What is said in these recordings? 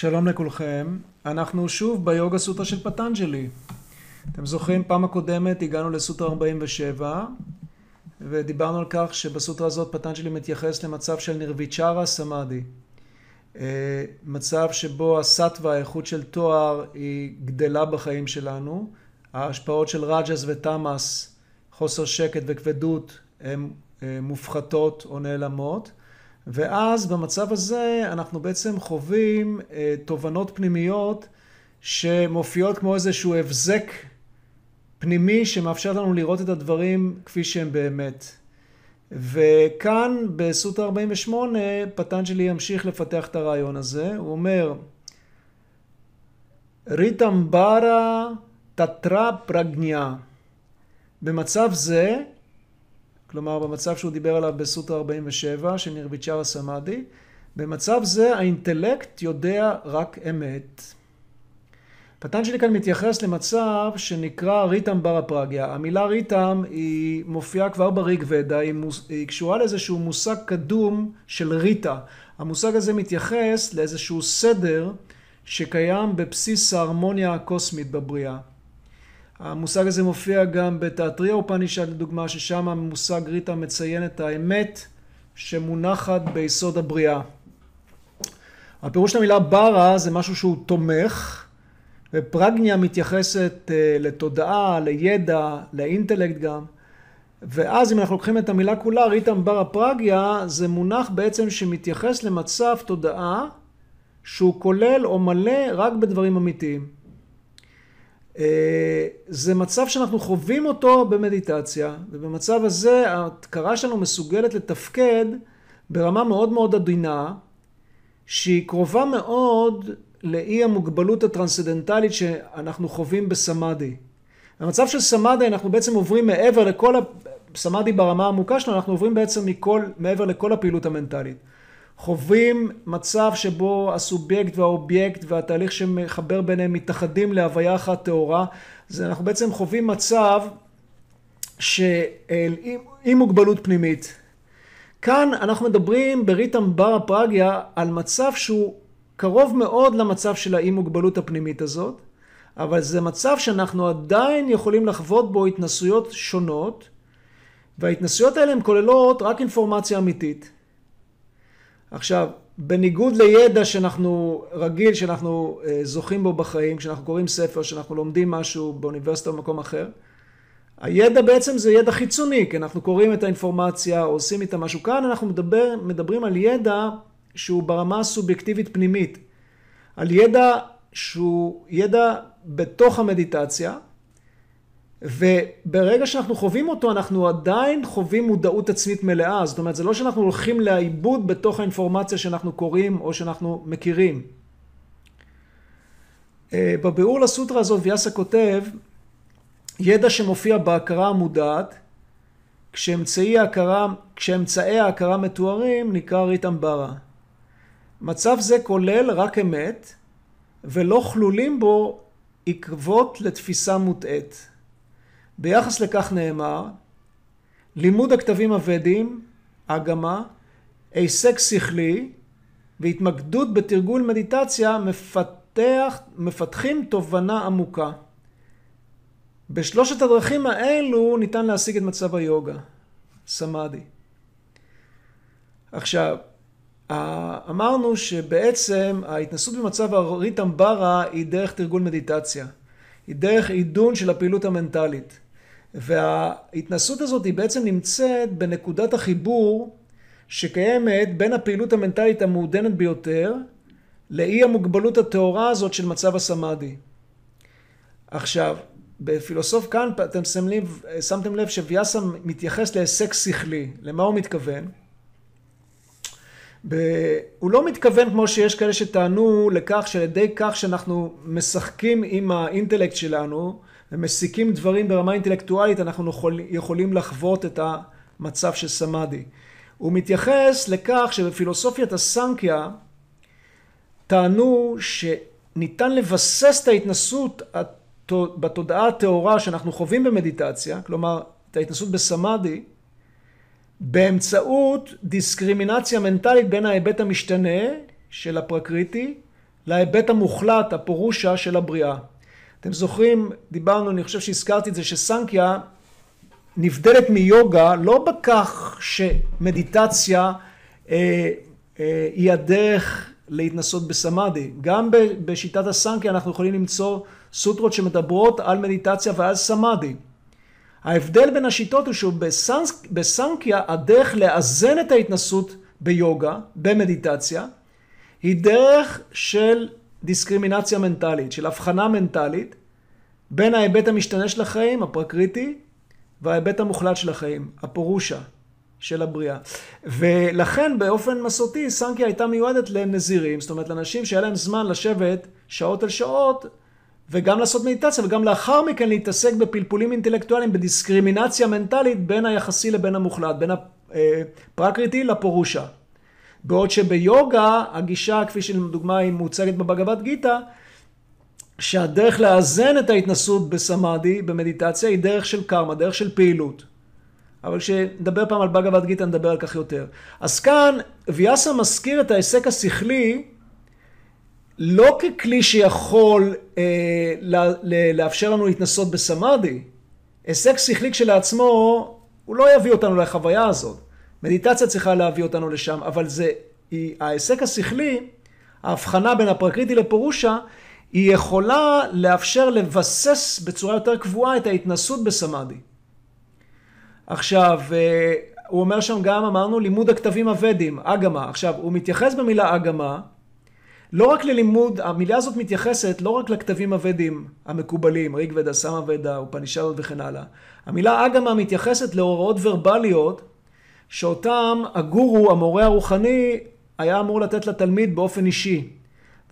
שלום לכולכם, אנחנו שוב ביוגה סוטרה של פטנג'לי. אתם זוכרים, פעם הקודמת הגענו לסוטרה 47 ודיברנו על כך שבסוטרה הזאת פטנג'לי מתייחס למצב של נרביצ'רה סמאדי. אה, מצב שבו הסטווה, האיכות של תואר, היא גדלה בחיים שלנו. ההשפעות של רג'ס ותמאס, חוסר שקט וכבדות, הן אה, מופחתות או נעלמות. ואז במצב הזה אנחנו בעצם חווים אה, תובנות פנימיות שמופיעות כמו איזשהו הבזק פנימי שמאפשר לנו לראות את הדברים כפי שהם באמת. וכאן בסוטרה 48 פטנג'לי ימשיך לפתח את הרעיון הזה, הוא אומר ריטמברה תטרה פרגניה. במצב זה כלומר במצב שהוא דיבר עליו בסוטרה 47 של נרביצ'רה סמאדי, במצב זה האינטלקט יודע רק אמת. פטנג'לי כאן מתייחס למצב שנקרא ריטם בר הפרגיה. המילה ריטם היא מופיעה כבר בריג ודה, היא, מוס, היא קשורה לאיזשהו מושג קדום של ריטה. המושג הזה מתייחס לאיזשהו סדר שקיים בבסיס ההרמוניה הקוסמית בבריאה. המושג הזה מופיע גם בתיאטריה אופנישד לדוגמה, ששם המושג ריטה מציין את האמת שמונחת ביסוד הבריאה. הפירוש של המילה ברה זה משהו שהוא תומך, ופרגניה מתייחסת אה, לתודעה, לידע, לאינטלקט גם. ואז אם אנחנו לוקחים את המילה כולה, ריטם ברה פרגיה, זה מונח בעצם שמתייחס למצב תודעה שהוא כולל או מלא רק בדברים אמיתיים. אה, זה מצב שאנחנו חווים אותו במדיטציה, ובמצב הזה ההכרה שלנו מסוגלת לתפקד ברמה מאוד מאוד עדינה, שהיא קרובה מאוד לאי המוגבלות הטרנסצדנטלית שאנחנו חווים בסמאדי. במצב של סמאדי אנחנו בעצם עוברים מעבר לכל, סמאדי ברמה העמוקה שלנו, אנחנו עוברים בעצם מכל, מעבר לכל הפעילות המנטלית. חווים מצב שבו הסובייקט והאובייקט והתהליך שמחבר ביניהם מתאחדים להוויה אחת טהורה. זה אנחנו בעצם חווים מצב עם מוגבלות פנימית. כאן אנחנו מדברים בריתם בר הפרגיה על מצב שהוא קרוב מאוד למצב של האי מוגבלות הפנימית הזאת, אבל זה מצב שאנחנו עדיין יכולים לחוות בו התנסויות שונות, וההתנסויות האלה הן כוללות רק אינפורמציה אמיתית. עכשיו, בניגוד לידע שאנחנו רגיל, שאנחנו אה, זוכים בו בחיים, כשאנחנו קוראים ספר, שאנחנו לומדים משהו באוניברסיטה או במקום אחר, הידע בעצם זה ידע חיצוני, כי אנחנו קוראים את האינפורמציה, או עושים איתה משהו. כאן אנחנו מדבר, מדברים על ידע שהוא ברמה הסובייקטיבית פנימית, על ידע שהוא ידע בתוך המדיטציה, וברגע שאנחנו חווים אותו, אנחנו עדיין חווים מודעות עצמית מלאה. זאת אומרת, זה לא שאנחנו הולכים לאיבוד בתוך האינפורמציה שאנחנו קוראים או שאנחנו מכירים. אה, בביאור לסוטרה הזאת ויאסה כותב, ידע שמופיע בהכרה המודעת, כשאמצעי ההכרה, כשאמצעי ההכרה מתוארים, נקרא ריטמברה. מצב זה כולל רק אמת, ולא כלולים בו עקבות לתפיסה מוטעית. ביחס לכך נאמר, לימוד הכתבים הוודים, אגמה, הישג שכלי והתמקדות בתרגול מדיטציה מפתח, מפתחים תובנה עמוקה. בשלושת הדרכים האלו ניתן להשיג את מצב היוגה, סמאדי. עכשיו, אמרנו שבעצם ההתנסות במצב הריטמברה היא דרך תרגול מדיטציה. היא דרך עידון של הפעילות המנטלית. וההתנסות הזאת היא בעצם נמצאת בנקודת החיבור שקיימת בין הפעילות המנטלית המעודנת ביותר לאי המוגבלות הטהורה הזאת של מצב הסמאדי. עכשיו, בפילוסוף כאן אתם לב, שמתם לב שוויאסה מתייחס להישג שכלי. למה הוא מתכוון? ב... הוא לא מתכוון כמו שיש כאלה שטענו לכך שעל ידי כך שאנחנו משחקים עם האינטלקט שלנו ומסיקים דברים ברמה אינטלקטואלית, אנחנו יכולים לחוות את המצב של סמאדי. הוא מתייחס לכך שבפילוסופיית הסנקיה טענו שניתן לבסס את ההתנסות בתודעה הטהורה שאנחנו חווים במדיטציה, כלומר את ההתנסות בסמאדי, באמצעות דיסקרימינציה מנטלית בין ההיבט המשתנה של הפרקריטי להיבט המוחלט, הפורושה של הבריאה. אתם זוכרים, דיברנו, אני חושב שהזכרתי את זה, שסנקיה נבדלת מיוגה לא בכך שמדיטציה אה, אה, היא הדרך להתנסות בסמאדי. גם בשיטת הסנקיה אנחנו יכולים למצוא סוטרות שמדברות על מדיטציה ועל סמאדי. ההבדל בין השיטות הוא שבסנקיה הדרך לאזן את ההתנסות ביוגה, במדיטציה, היא דרך של דיסקרימינציה מנטלית, של הבחנה מנטלית בין ההיבט המשתנה של החיים, הפרקריטי, וההיבט המוחלט של החיים, הפורושה של הבריאה. ולכן באופן מסורתי סנקיה הייתה מיועדת לנזירים, זאת אומרת לאנשים שהיה להם זמן לשבת שעות על שעות וגם לעשות מדיטציה וגם לאחר מכן להתעסק בפלפולים אינטלקטואליים, בדיסקרימינציה מנטלית בין היחסי לבין המוחלט, בין הפרקריטי לפורושה. בעוד שביוגה הגישה כפי שלדוגמה היא מוצגת בבגבת גיתא שהדרך לאזן את ההתנסות בסמאדי, במדיטציה, היא דרך של קרמה, דרך של פעילות. אבל כשנדבר פעם על בגבת גיתא נדבר על כך יותר. אז כאן ויאסה מזכיר את ההיסק השכלי לא ככלי שיכול אה, לאפשר לנו להתנסות בסמאדי. היסק שכלי כשלעצמו הוא לא יביא אותנו לחוויה הזאת. מדיטציה צריכה להביא אותנו לשם, אבל זה, היא, ההיסק השכלי, ההבחנה בין הפרקריטי לפורושה, היא יכולה לאפשר לבסס בצורה יותר קבועה את ההתנסות בסמאדי. עכשיו, אה, הוא אומר שם גם, אמרנו, לימוד הכתבים הוודים, אגמה. עכשיו, הוא מתייחס במילה אגמה, לא רק ללימוד, המילה הזאת מתייחסת לא רק לכתבים הוודים המקובלים, ריג ודה, סמה ודה, וכן הלאה. המילה אגמה מתייחסת להוראות ורבליות שאותם הגורו, המורה הרוחני, היה אמור לתת לתלמיד באופן אישי.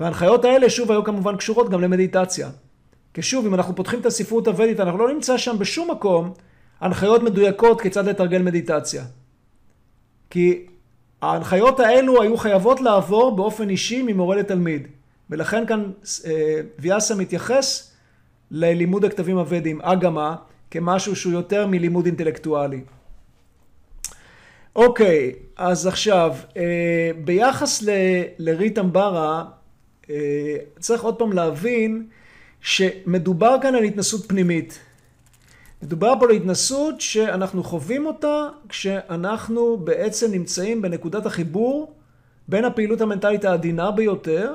וההנחיות האלה שוב היו כמובן קשורות גם למדיטציה. כי שוב, אם אנחנו פותחים את הספרות הוודית, אנחנו לא נמצא שם בשום מקום הנחיות מדויקות כיצד לתרגל מדיטציה. כי ההנחיות האלו היו חייבות לעבור באופן אישי ממורה לתלמיד. ולכן כאן אה, ויאסה מתייחס ללימוד הכתבים הוודים, אגמה, כמשהו שהוא יותר מלימוד אינטלקטואלי. אוקיי, אז עכשיו, אה, ביחס לרית אמברה, צריך עוד פעם להבין שמדובר כאן על התנסות פנימית. מדובר פה על התנסות שאנחנו חווים אותה כשאנחנו בעצם נמצאים בנקודת החיבור בין הפעילות המנטלית העדינה ביותר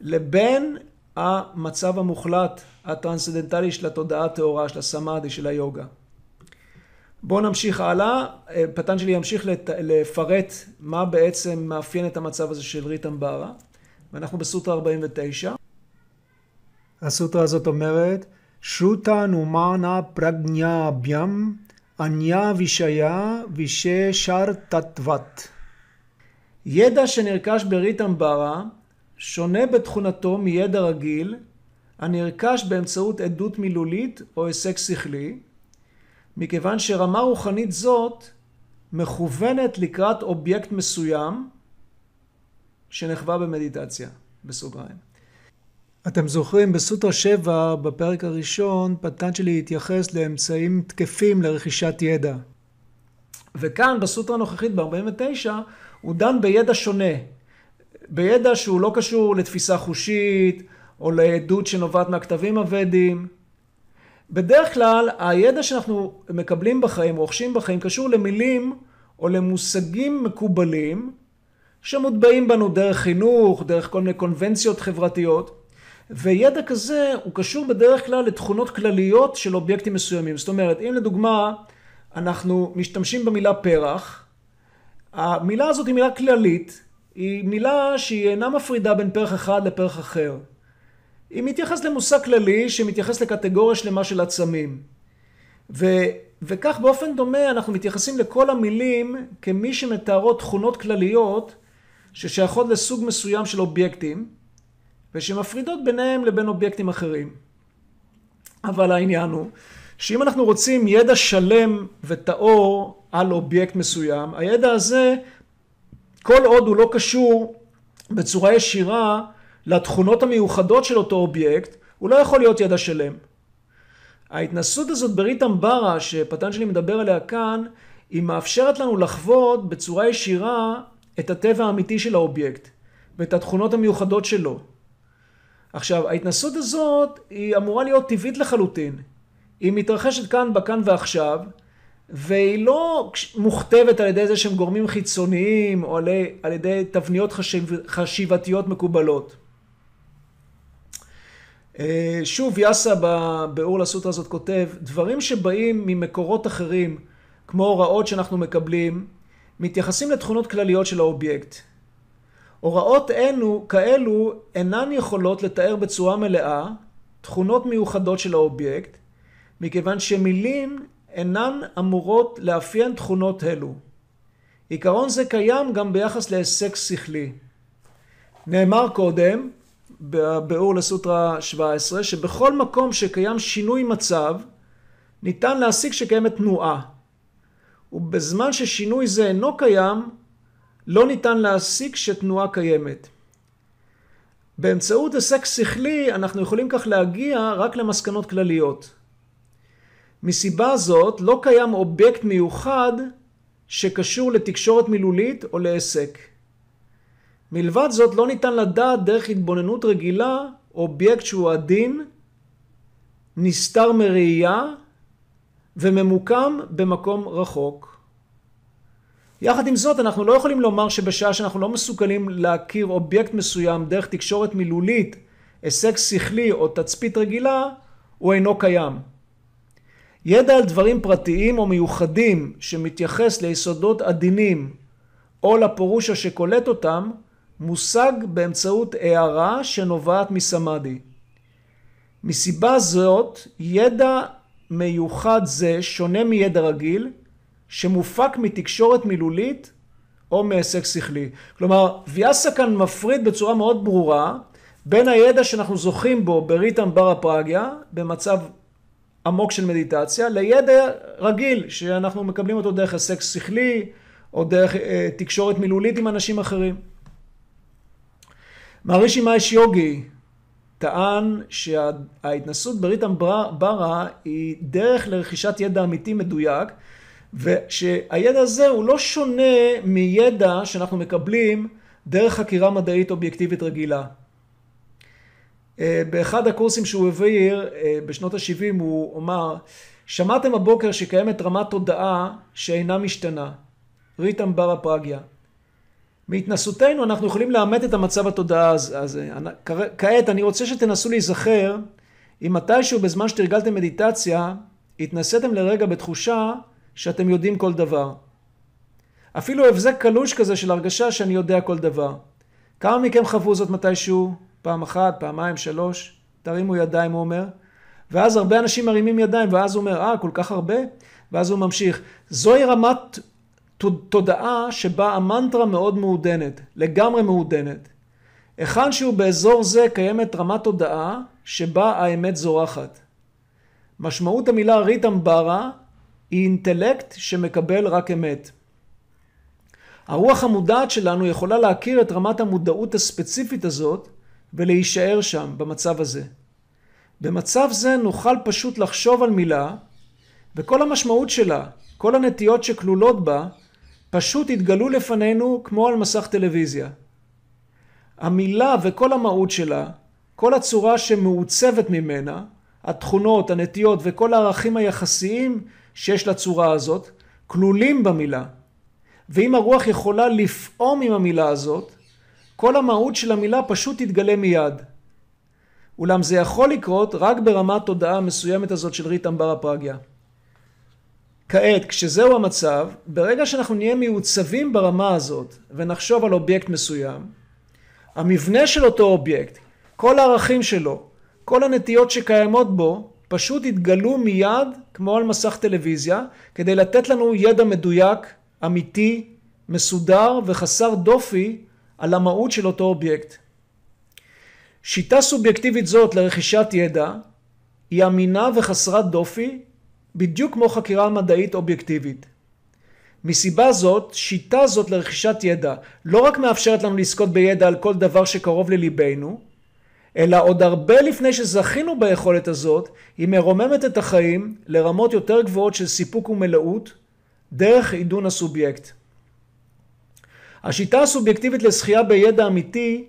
לבין המצב המוחלט הטרנסצדנטלי של התודעה הטהורה, של הסמאדי, של היוגה. בואו נמשיך הלאה. אה, פטנג'לי ימשיך לפרט מה בעצם מאפיין את המצב הזה של ריט אמברה. ואנחנו בסוטרה 49. הסוטרה הזאת אומרת, שוטה נומנה פרגניה ביאם, עניה וישיה ויששר תתוות. ידע שנרכש ברית אמברה שונה בתכונתו מידע רגיל הנרכש באמצעות עדות מילולית או הישג שכלי, מכיוון שרמה רוחנית זאת מכוונת לקראת אובייקט מסוים שנחווה במדיטציה, בסוגריים. אתם זוכרים, בסוטרה 7, בפרק הראשון, פטנצ'לי התייחס לאמצעים תקפים לרכישת ידע. וכאן, בסוטרה הנוכחית, ב-49, הוא דן בידע שונה. בידע שהוא לא קשור לתפיסה חושית, או לעדות שנובעת מהכתבים הוודים. בדרך כלל, הידע שאנחנו מקבלים בחיים, רוכשים בחיים, קשור למילים או למושגים מקובלים, שמוטבעים בנו דרך חינוך, דרך כל מיני קונבנציות חברתיות, וידע כזה הוא קשור בדרך כלל לתכונות כלליות של אובייקטים מסוימים. זאת אומרת, אם לדוגמה אנחנו משתמשים במילה פרח, המילה הזאת היא מילה כללית, היא מילה שהיא אינה מפרידה בין פרח אחד לפרח אחר. היא מתייחסת למושג כללי שמתייחס לקטגוריה שלמה של עצמים. ו, וכך באופן דומה אנחנו מתייחסים לכל המילים כמי שמתארות תכונות כלליות ששייכות לסוג מסוים של אובייקטים, ושמפרידות ביניהם לבין אובייקטים אחרים. אבל העניין הוא, שאם אנחנו רוצים ידע שלם וטהור על אובייקט מסוים, הידע הזה, כל עוד הוא לא קשור בצורה ישירה לתכונות המיוחדות של אותו אובייקט, הוא לא יכול להיות ידע שלם. ההתנסות הזאת בריתמברה, שפטנג'לי מדבר עליה כאן, היא מאפשרת לנו לחוות בצורה ישירה את הטבע האמיתי של האובייקט ואת התכונות המיוחדות שלו. עכשיו, ההתנסות הזאת היא אמורה להיות טבעית לחלוטין. היא מתרחשת כאן, בכאן ועכשיו, והיא לא מוכתבת על ידי איזה שהם גורמים חיצוניים או על ידי תבניות חשיב, חשיבתיות מקובלות. אה, שוב, יאסה בביאור לסוטרה הזאת כותב, דברים שבאים ממקורות אחרים, כמו הוראות שאנחנו מקבלים, מתייחסים לתכונות כלליות של האובייקט. הוראות אלו, כאלו אינן יכולות לתאר בצורה מלאה תכונות מיוחדות של האובייקט, מכיוון שמילים אינן אמורות לאפיין תכונות אלו. עיקרון זה קיים גם ביחס להיסק שכלי. נאמר קודם, בביאור לסוטרה 17, שבכל מקום שקיים שינוי מצב, ניתן להסיק שקיימת תנועה. ובזמן ששינוי זה אינו קיים, לא ניתן להסיק שתנועה קיימת. באמצעות היסק שכלי אנחנו יכולים כך להגיע רק למסקנות כלליות. מסיבה זאת לא קיים אובייקט מיוחד שקשור לתקשורת מילולית או להיסק. מלבד זאת לא ניתן לדעת דרך התבוננות רגילה אובייקט שהוא עדין, נסתר מראייה וממוקם במקום רחוק. יחד עם זאת אנחנו לא יכולים לומר שבשעה שאנחנו לא מסוגלים להכיר אובייקט מסוים דרך תקשורת מילולית, הישג שכלי או תצפית רגילה, הוא אינו קיים. ידע על דברים פרטיים או מיוחדים שמתייחס ליסודות עדינים או לפורושה שקולט אותם, מושג באמצעות הערה שנובעת מסמאדי. מסיבה זאת, ידע מיוחד זה שונה מידע רגיל, שמופק מתקשורת מילולית או מהישג שכלי. כלומר, ויאסה כאן מפריד בצורה מאוד ברורה בין הידע שאנחנו זוכים בו בריטם בר הפרגיה, במצב עמוק של מדיטציה, לידע רגיל שאנחנו מקבלים אותו דרך הישג שכלי או דרך אה, תקשורת מילולית עם אנשים אחרים. מערישי מאיש יוגי טען שההתנסות בריטם ברה היא דרך לרכישת ידע אמיתי מדויק ושהידע הזה הוא לא שונה מידע שאנחנו מקבלים דרך חקירה מדעית אובייקטיבית רגילה. אה, באחד הקורסים שהוא הבהיר אה, בשנות ה-70 הוא אמר שמעתם הבוקר שקיימת רמת תודעה שאינה משתנה, ריטם ברה פרגיה. מהתנסותנו אנחנו יכולים לאמת את המצב התודעה הזה. כעת אני רוצה שתנסו להיזכר אם מתישהו בזמן שתרגלתם מדיטציה התנסיתם לרגע בתחושה שאתם יודעים כל דבר. אפילו הבזק קלוש כזה של הרגשה שאני יודע כל דבר. כמה מכם חוו זאת מתישהו? פעם אחת, פעמיים, שלוש? תרימו ידיים, הוא אומר. ואז הרבה אנשים מרימים ידיים, ואז הוא אומר, אה, כל כך הרבה? ואז הוא ממשיך. זוהי רמת תודעה שבה המנטרה מאוד מעודנת, לגמרי מעודנת. היכן שהוא באזור זה קיימת רמת תודעה שבה האמת זורחת. משמעות המילה ריטמברה היא אינטלקט שמקבל רק אמת. הרוח המודעת שלנו יכולה להכיר את רמת המודעות הספציפית הזאת ולהישאר שם, במצב הזה. במצב זה נוכל פשוט לחשוב על מילה, וכל המשמעות שלה, כל הנטיות שכלולות בה, פשוט יתגלו לפנינו כמו על מסך טלוויזיה. המילה וכל המהות שלה, כל הצורה שמעוצבת ממנה, התכונות, הנטיות וכל הערכים היחסיים שיש לצורה הזאת, כלולים במילה. ואם הרוח יכולה לפעום עם המילה הזאת, כל המהות של המילה פשוט תתגלה מיד. אולם זה יכול לקרות רק ברמת תודעה המסוימת הזאת של ריטמברה פרגיה. כעת, כשזהו המצב, ברגע שאנחנו נהיה מיוצבים ברמה הזאת ונחשוב על אובייקט מסוים, המבנה של אותו אובייקט, כל הערכים שלו, כל הנטיות שקיימות בו, פשוט יתגלו מיד כמו על מסך טלוויזיה, כדי לתת לנו ידע מדויק, אמיתי, מסודר וחסר דופי על המהות של אותו אובייקט. שיטה סובייקטיבית זאת לרכישת ידע היא אמינה וחסרת דופי בדיוק כמו חקירה מדעית אובייקטיבית. מסיבה זאת, שיטה זאת לרכישת ידע לא רק מאפשרת לנו לזכות בידע על כל דבר שקרוב לליבנו, אלא עוד הרבה לפני שזכינו ביכולת הזאת, היא מרוממת את החיים לרמות יותר גבוהות של סיפוק ומלאות דרך עידון הסובייקט. השיטה הסובייקטיבית לזכייה בידע אמיתי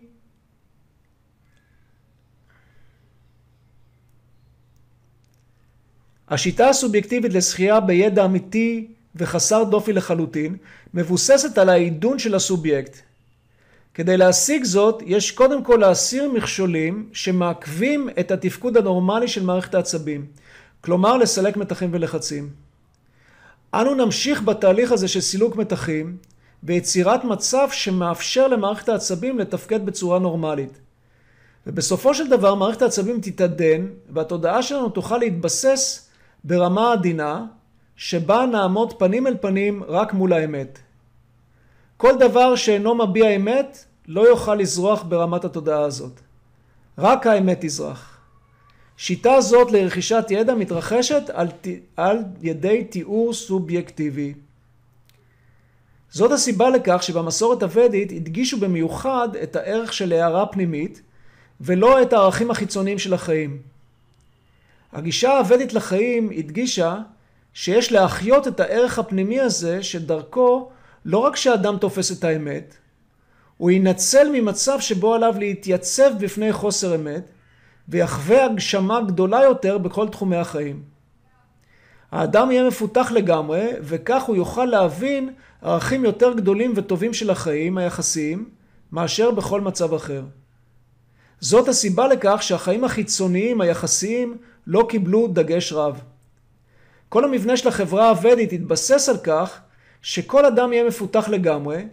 השיטה הסובייקטיבית לזכייה בידע אמיתי וחסר דופי לחלוטין, מבוססת על העידון של הסובייקט. כדי להשיג זאת, יש קודם כל להסיר מכשולים שמעכבים את התפקוד הנורמלי של מערכת העצבים, כלומר לסלק מתחים ולחצים. אנו נמשיך בתהליך הזה של סילוק מתחים ויצירת מצב שמאפשר למערכת העצבים לתפקד בצורה נורמלית. ובסופו של דבר מערכת העצבים תתעדן והתודעה שלנו תוכל להתבסס ברמה עדינה שבה נעמוד פנים אל פנים רק מול האמת. כל דבר שאינו מביע אמת לא יוכל לזרוח ברמת התודעה הזאת. רק האמת תזרח. שיטה זאת לרכישת ידע מתרחשת על, על ידי תיאור סובייקטיבי. זאת הסיבה לכך שבמסורת הוודית הדגישו במיוחד את הערך של הערה פנימית ולא את הערכים החיצוניים של החיים. הגישה הוודית לחיים הדגישה שיש להחיות את הערך הפנימי הזה שדרכו לא רק שאדם תופס את האמת, הוא ינצל ממצב שבו עליו להתייצב בפני חוסר אמת ויחווה הגשמה גדולה יותר בכל תחומי החיים. האדם יהיה מפותח לגמרי וכך הוא יוכל להבין ערכים יותר גדולים וטובים של החיים היחסיים מאשר בכל מצב אחר. זאת הסיבה לכך שהחיים החיצוניים היחסיים לא קיבלו דגש רב. כל המבנה של החברה הוודית התבסס על כך שכל אדם יהיה מפותח לגמרי,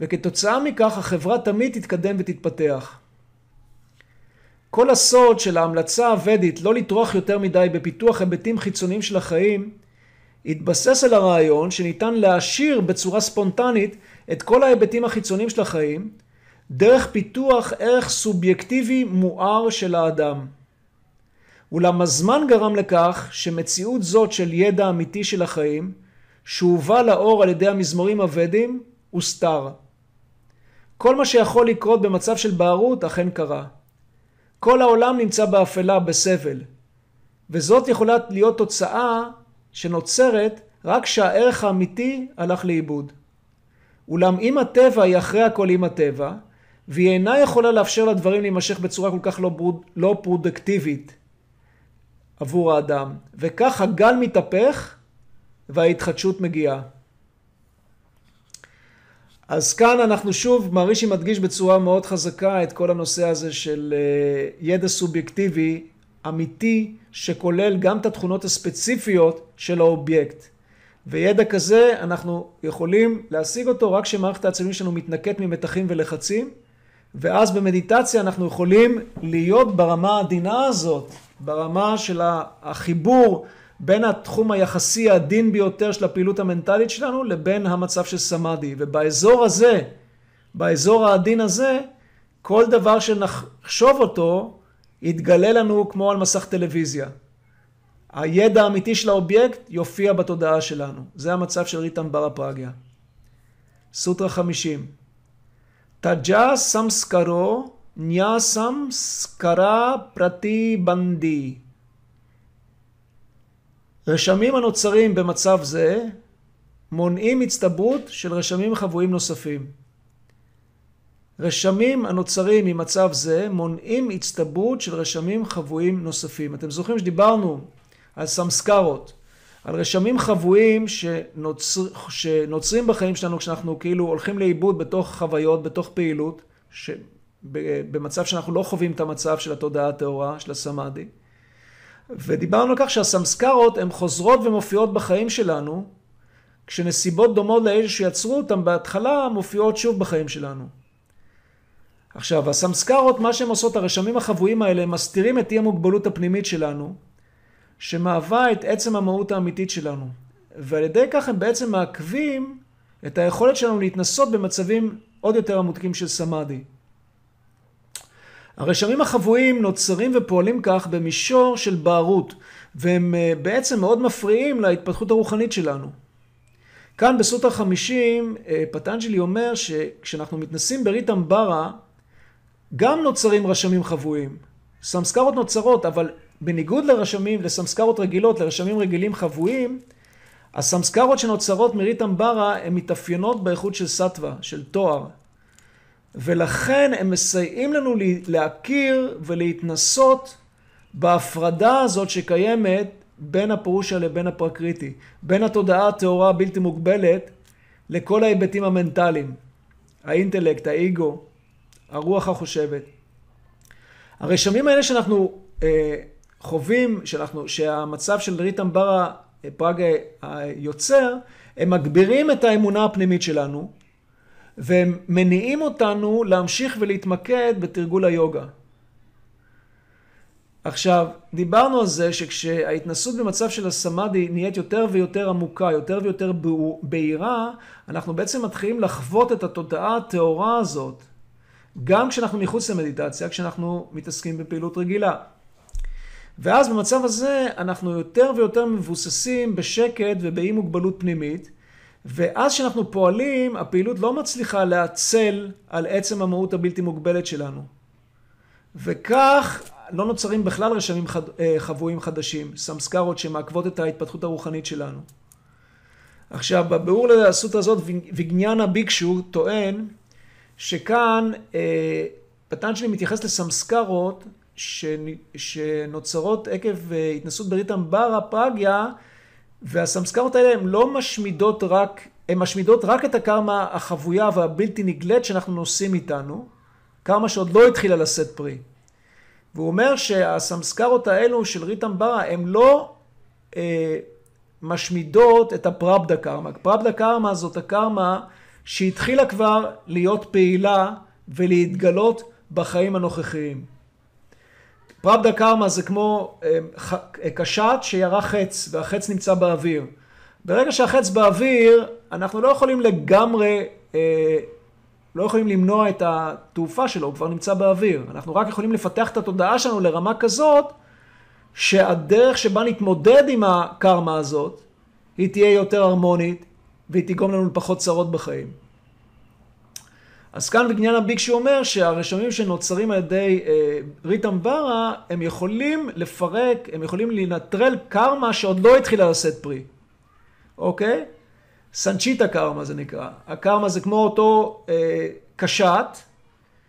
וכתוצאה מכך החברה תמיד תתקדם ותתפתח. כל הסוד של ההמלצה הוודית לא לטרוח יותר מדי בפיתוח היבטים חיצוניים של החיים, התבסס על הרעיון שניתן להעשיר בצורה ספונטנית את כל ההיבטים החיצוניים של החיים, דרך פיתוח ערך סובייקטיבי מואר של האדם. אולם הזמן גרם לכך שמציאות זאת של ידע אמיתי של החיים, שהובא לאור על ידי המזמורים הוודים, הוסתר. כל מה שיכול לקרות במצב של בערות אכן קרה. כל העולם נמצא באפלה, בסבל. וזאת יכולה להיות תוצאה שנוצרת רק כשהערך האמיתי הלך לאיבוד. אולם אם הטבע היא אחרי הכל עם הטבע, והיא אינה יכולה לאפשר לדברים להימשך בצורה כל כך לא, ברוד, לא פרודקטיבית עבור האדם, וכך הגל מתהפך וההתחדשות מגיעה. אז כאן אנחנו שוב, מערישי מדגיש בצורה מאוד חזקה את כל הנושא הזה של אה, ידע סובייקטיבי אמיתי שכולל גם את התכונות הספציפיות של האובייקט. וידע כזה אנחנו יכולים להשיג אותו רק כשמערכת העצבים שלנו מתנקט ממתחים ולחצים ואז במדיטציה אנחנו יכולים להיות ברמה העדינה הזאת, ברמה של החיבור בין התחום היחסי העדין ביותר של הפעילות המנטלית שלנו לבין המצב של סמאדי. ובאזור הזה, באזור העדין הזה, כל דבר שנחשוב אותו יתגלה לנו כמו על מסך טלוויזיה. הידע האמיתי של האובייקט יופיע בתודעה שלנו. זה המצב של ריטם בר הפרגיה. סוטרה 50 תג'ה סמסקרו nya סמסקרה פרטי בנדי. רשמים הנוצרים במצב זה מונעים הצטברות של רשמים חבויים נוספים. רשמים הנוצרים ממצב זה מונעים הצטברות של רשמים חבויים נוספים. אתם זוכרים שדיברנו על סמסקרות, על רשמים חבויים שנוצר, שנוצרים בחיים שלנו כשאנחנו כאילו הולכים לאיבוד בתוך חוויות, בתוך פעילות, במצב שאנחנו לא חווים את המצב של התודעה הטהורה, של הסמאדי. ודיברנו על כך שהסמסקרות הן חוזרות ומופיעות בחיים שלנו, כשנסיבות דומות לאלה שיצרו אותן בהתחלה מופיעות שוב בחיים שלנו. עכשיו, הסמסקרות, מה שהן עושות, הרשמים החבויים האלה, הם מסתירים את אי המוגבלות הפנימית שלנו, שמהווה את עצם המהות האמיתית שלנו. ועל ידי כך הם בעצם מעכבים את היכולת שלנו להתנסות במצבים עוד יותר עמוקים של סמאדי. הרשמים החבויים נוצרים ופועלים כך במישור של בערות, והם אה, בעצם מאוד מפריעים להתפתחות הרוחנית שלנו. כאן בסוטרה 50 אה, פטנג'לי אומר שכשאנחנו מתנסים ברית אמברה, גם נוצרים רשמים חבויים. סמסקרות נוצרות, אבל בניגוד לרשמים, לסמסקרות רגילות, לרשמים רגילים חבויים, הסמסקרות שנוצרות מרית אמברה הן מתאפיינות באיכות של סטווה, של תואר. ולכן הם מסייעים לנו להכיר ולהתנסות בהפרדה הזאת שקיימת בין הפרושה לבין הפרקריטי, בין התודעה הטהורה הבלתי מוגבלת לכל ההיבטים המנטליים, האינטלקט, האגו, הרוח החושבת. הרשמים האלה שאנחנו אה, חווים, שאנחנו, שהמצב של ריתם ברה אה, פראג היוצר, הם מגבירים את האמונה הפנימית שלנו, והם מניעים אותנו להמשיך ולהתמקד בתרגול היוגה. עכשיו, דיברנו על זה שכשההתנסות במצב של הסמאדי נהיית יותר ויותר עמוקה, יותר ויותר בהירה, אנחנו בעצם מתחילים לחוות את התודעה הטהורה הזאת, גם כשאנחנו מחוץ למדיטציה, כשאנחנו מתעסקים בפעילות רגילה. ואז במצב הזה אנחנו יותר ויותר מבוססים בשקט ובאי מוגבלות פנימית, ואז כשאנחנו פועלים, הפעילות לא מצליחה להצל על עצם המהות הבלתי מוגבלת שלנו. וכך לא נוצרים בכלל רשמים חד, אה, חבויים חדשים, סמסקרות שמעכבות את ההתפתחות הרוחנית שלנו. עכשיו, בביאור לסוטרה הזאת, ויגניאנה ביקשו טוען שכאן אה, פטנג'לי מתייחס לסמסקרות שנוצרות עקב אה, התנסות בריתם ברה פרגיה, והסמסקרות האלה הן לא משמידות רק, הן משמידות רק את הקרמה החבויה והבלתי נגלית שאנחנו נושאים איתנו, קרמה שעוד לא התחילה לשאת פרי. והוא אומר שהסמסקרות האלו של ריתם ברה הן לא אה, משמידות את הפרבדה קרמה. פרבדה קרמה זאת הקרמה שהתחילה כבר להיות פעילה ולהתגלות בחיים הנוכחיים. פרבדה קרמה זה כמו אה, אה, קשת שירה חץ והחץ נמצא באוויר. ברגע שהחץ באוויר, אנחנו לא יכולים לגמרי, אה, לא יכולים למנוע את התעופה שלו, הוא כבר נמצא באוויר. אנחנו רק יכולים לפתח את התודעה שלנו לרמה כזאת, שהדרך שבה נתמודד עם הקרמה הזאת, היא תהיה יותר הרמונית, והיא תגרום לנו לפחות צרות בחיים. אז כאן בגניין הביקשי אומר שהרשמים שנוצרים על ידי אה, ריתם ברה, הם יכולים לפרק, הם יכולים לנטרל קרמה שעוד לא התחילה לשאת פרי, אוקיי? סנצ'יטה קרמה זה נקרא. הקרמה זה כמו אותו אה, קשת,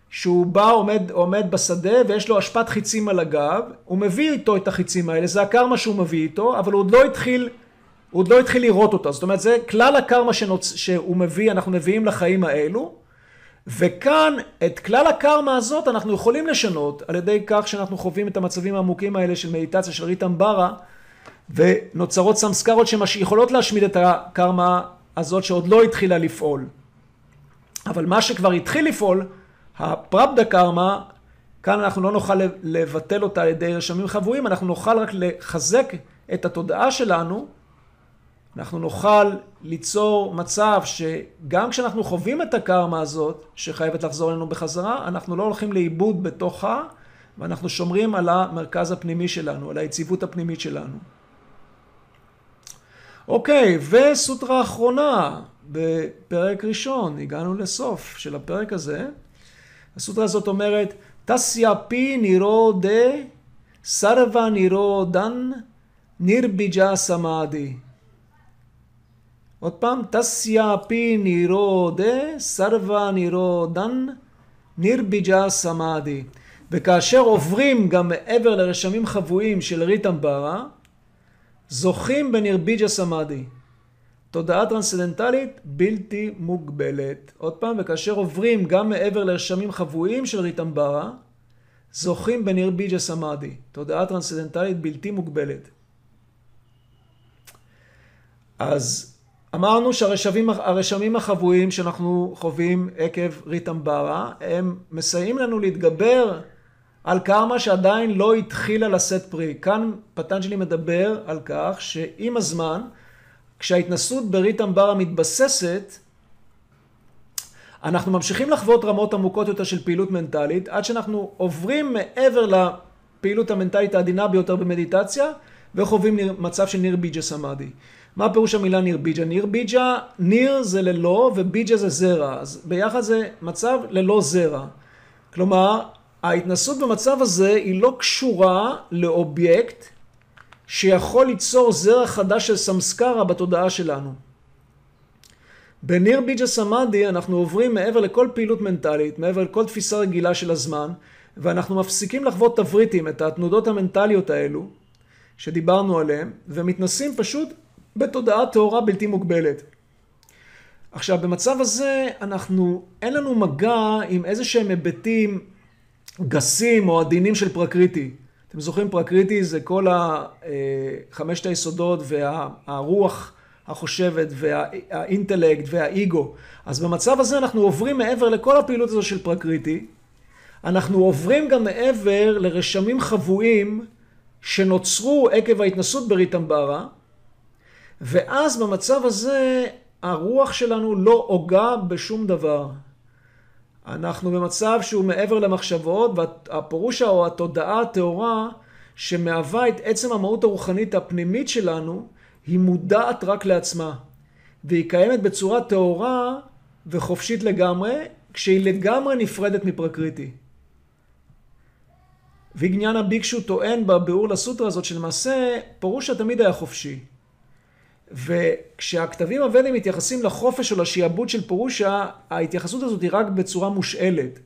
שהוא בא, עומד, עומד בשדה ויש לו אשפת חיצים על הגב, הוא מביא איתו את החיצים האלה, זה הקרמה שהוא מביא איתו, אבל הוא עוד לא התחיל, הוא עוד לא התחיל לראות אותה. זאת אומרת, זה כלל הקרמה שנוצ... שהוא מביא, אנחנו מביאים לחיים האלו. וכאן את כלל הקרמה הזאת אנחנו יכולים לשנות על ידי כך שאנחנו חווים את המצבים העמוקים האלה של מדיטציה של ריטם ברה ונוצרות סמסקרות שיכולות להשמיד את הקרמה הזאת שעוד לא התחילה לפעול. אבל מה שכבר התחיל לפעול, הפרבדה קרמה, כאן אנחנו לא נוכל לבטל אותה על ידי רשמים חבויים, אנחנו נוכל רק לחזק את התודעה שלנו אנחנו נוכל ליצור מצב שגם כשאנחנו חווים את הקרמה הזאת, שחייבת לחזור אלינו בחזרה, אנחנו לא הולכים לאיבוד בתוכה, ואנחנו שומרים על המרכז הפנימי שלנו, על היציבות הפנימית שלנו. אוקיי, וסוטרה אחרונה בפרק ראשון, הגענו לסוף של הפרק הזה. הסוטרה הזאת אומרת, תסיה פי נירו דה סרבה נירו דן נירביג'ה סמאדי. עוד פעם, תסיה פי נירו דה, סרבה נירו דן, נירביג'ה סמאדי. וכאשר עוברים גם מעבר לרשמים חבויים של ריטמברה, זוכים בנירביג'ה סמאדי. תודעה טרנסצדנטלית בלתי מוגבלת. עוד פעם, וכאשר עוברים גם מעבר לרשמים חבויים של ריטמברה, זוכים בנירביג'ה סמאדי. תודעה טרנסצדנטלית בלתי מוגבלת. אז אמרנו שהרשמים החבויים שאנחנו חווים עקב ריטמברה, הם מסייעים לנו להתגבר על קרמה שעדיין לא התחילה לשאת פרי. כאן פטנג'לי מדבר על כך שעם הזמן, כשההתנסות בריטמברה מתבססת, אנחנו ממשיכים לחוות רמות עמוקות יותר של פעילות מנטלית, עד שאנחנו עוברים מעבר לפעילות המנטלית העדינה ביותר במדיטציה, וחווים מצב של ניר ביג'ה סמאדי. מה פירוש המילה ניר ביג'ה? ניר ביג'ה, ניר זה ללא וביג'ה זה זרע. אז ביחד זה מצב ללא זרע. כלומר, ההתנסות במצב הזה היא לא קשורה לאובייקט שיכול ליצור זרע חדש של סמסקרה בתודעה שלנו. בניר ביג'ה סמאדי אנחנו עוברים מעבר לכל פעילות מנטלית, מעבר לכל תפיסה רגילה של הזמן, ואנחנו מפסיקים לחוות תבריטים, את התנודות המנטליות האלו, שדיברנו עליהם, ומתנסים פשוט בתודעה טהורה בלתי מוגבלת. עכשיו, במצב הזה אנחנו, אין לנו מגע עם איזה שהם היבטים גסים או עדינים של פרקריטי. אתם זוכרים, פרקריטי זה כל אה, חמשת היסודות והרוח החושבת והאינטלקט והאיגו. אז במצב הזה אנחנו עוברים מעבר לכל הפעילות הזו של פרקריטי. אנחנו עוברים גם מעבר לרשמים חבויים שנוצרו עקב ההתנסות בריטמברה, ואז במצב הזה הרוח שלנו לא הוגה בשום דבר. אנחנו במצב שהוא מעבר למחשבות, והפירוש או התודעה הטהורה שמהווה את עצם המהות הרוחנית הפנימית שלנו, היא מודעת רק לעצמה. והיא קיימת בצורה טהורה וחופשית לגמרי, כשהיא לגמרי נפרדת מפרקריטי. ויגניאנה ביקשו טוען בביאור לסוטרה הזאת שלמעשה פירושה תמיד היה חופשי. וכשהכתבים הוודים מתייחסים לחופש או לשיעבוד של פירושה, ההתייחסות הזאת היא רק בצורה מושאלת.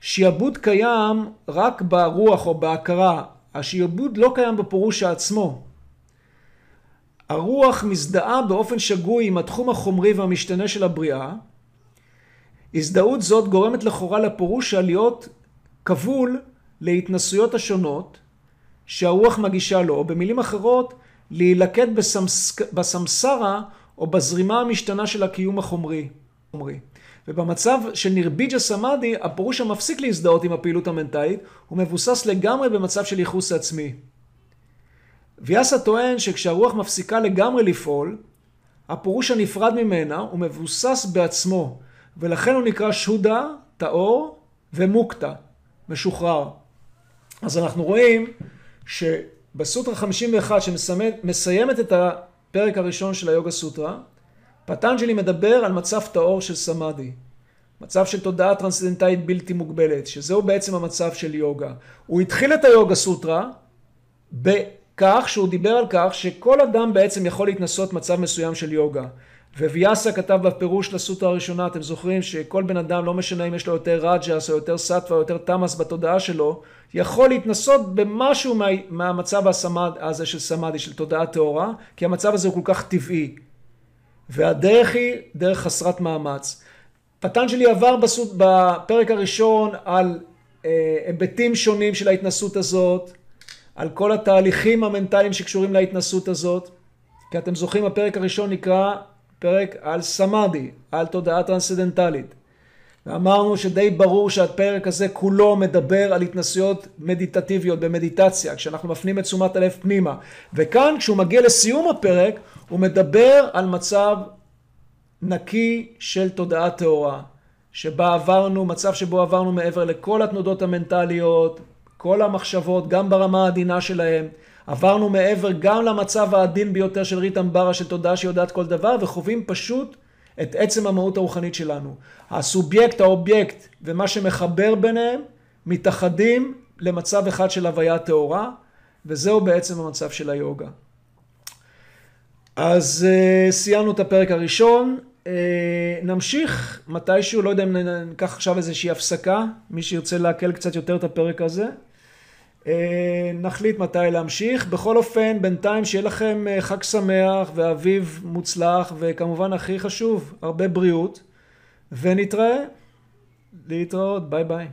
שיעבוד קיים רק ברוח או בהכרה, השיעבוד לא קיים בפירושה עצמו. הרוח מזדהה באופן שגוי עם התחום החומרי והמשתנה של הבריאה. הזדהות זאת גורמת לכאורה לפירושה להיות כבול להתנסויות השונות שהרוח מגישה לו, או במילים אחרות, להילכד בסמס... בסמסרה או בזרימה המשתנה של הקיום החומרי. ובמצב של נרביג'ה סמאדי, הפירוש המפסיק להזדהות עם הפעילות המנטלית, הוא מבוסס לגמרי במצב של ייחוס עצמי. ויאסה טוען שכשהרוח מפסיקה לגמרי לפעול, הפירוש הנפרד ממנה הוא מבוסס בעצמו, ולכן הוא נקרא שודה, טהור ומוקטה, משוחרר. אז אנחנו רואים שבסוטרה 51 שמסיימת את הפרק הראשון של היוגה סוטרה, פטנג'לי מדבר על מצב טהור של סמאדי. מצב של תודעה טרנסצנדנטלית בלתי מוגבלת, שזהו בעצם המצב של יוגה. הוא התחיל את היוגה סוטרה בכך שהוא דיבר על כך שכל אדם בעצם יכול להתנסות מצב מסוים של יוגה. וויאסה כתב בפירוש לסוטרה הראשונה, אתם זוכרים שכל בן אדם, לא משנה אם יש לו יותר רג'ס או יותר סטווה או יותר תמאס בתודעה שלו, יכול להתנסות במשהו מה, מהמצב הסמד, הזה של סמאדי, של תודעה טהורה, כי המצב הזה הוא כל כך טבעי. והדרך היא דרך חסרת מאמץ. פטנג'לי עבר בסוט, בפרק הראשון על אה, היבטים שונים של ההתנסות הזאת, על כל התהליכים המנטליים שקשורים להתנסות הזאת. כי אתם זוכרים, הפרק הראשון נקרא פרק על סמאדי, על תודעה טרנסצדנטלית. ואמרנו שדי ברור שהפרק הזה כולו מדבר על התנסויות מדיטטיביות במדיטציה, כשאנחנו מפנים את תשומת הלב פנימה. וכאן כשהוא מגיע לסיום הפרק, הוא מדבר על מצב נקי של תודעה טהורה, שבה עברנו, מצב שבו עברנו מעבר לכל התנודות המנטליות, כל המחשבות, גם ברמה העדינה שלהם. עברנו מעבר גם למצב העדין ביותר של ריתם ברה של תודעה שיודעת כל דבר, וחווים פשוט את עצם המהות הרוחנית שלנו. הסובייקט, האובייקט ומה שמחבר ביניהם מתאחדים למצב אחד של הוויה טהורה, וזהו בעצם המצב של היוגה. אז uh, סיימנו את הפרק הראשון, uh, נמשיך מתישהו, לא יודע אם ניקח עכשיו איזושהי הפסקה, מי שירצה לעכל קצת יותר את הפרק הזה. Uh, נחליט מתי להמשיך. בכל אופן, בינתיים שיהיה לכם uh, חג שמח ואביב מוצלח, וכמובן הכי חשוב, הרבה בריאות, ונתראה. להתראות, ביי ביי.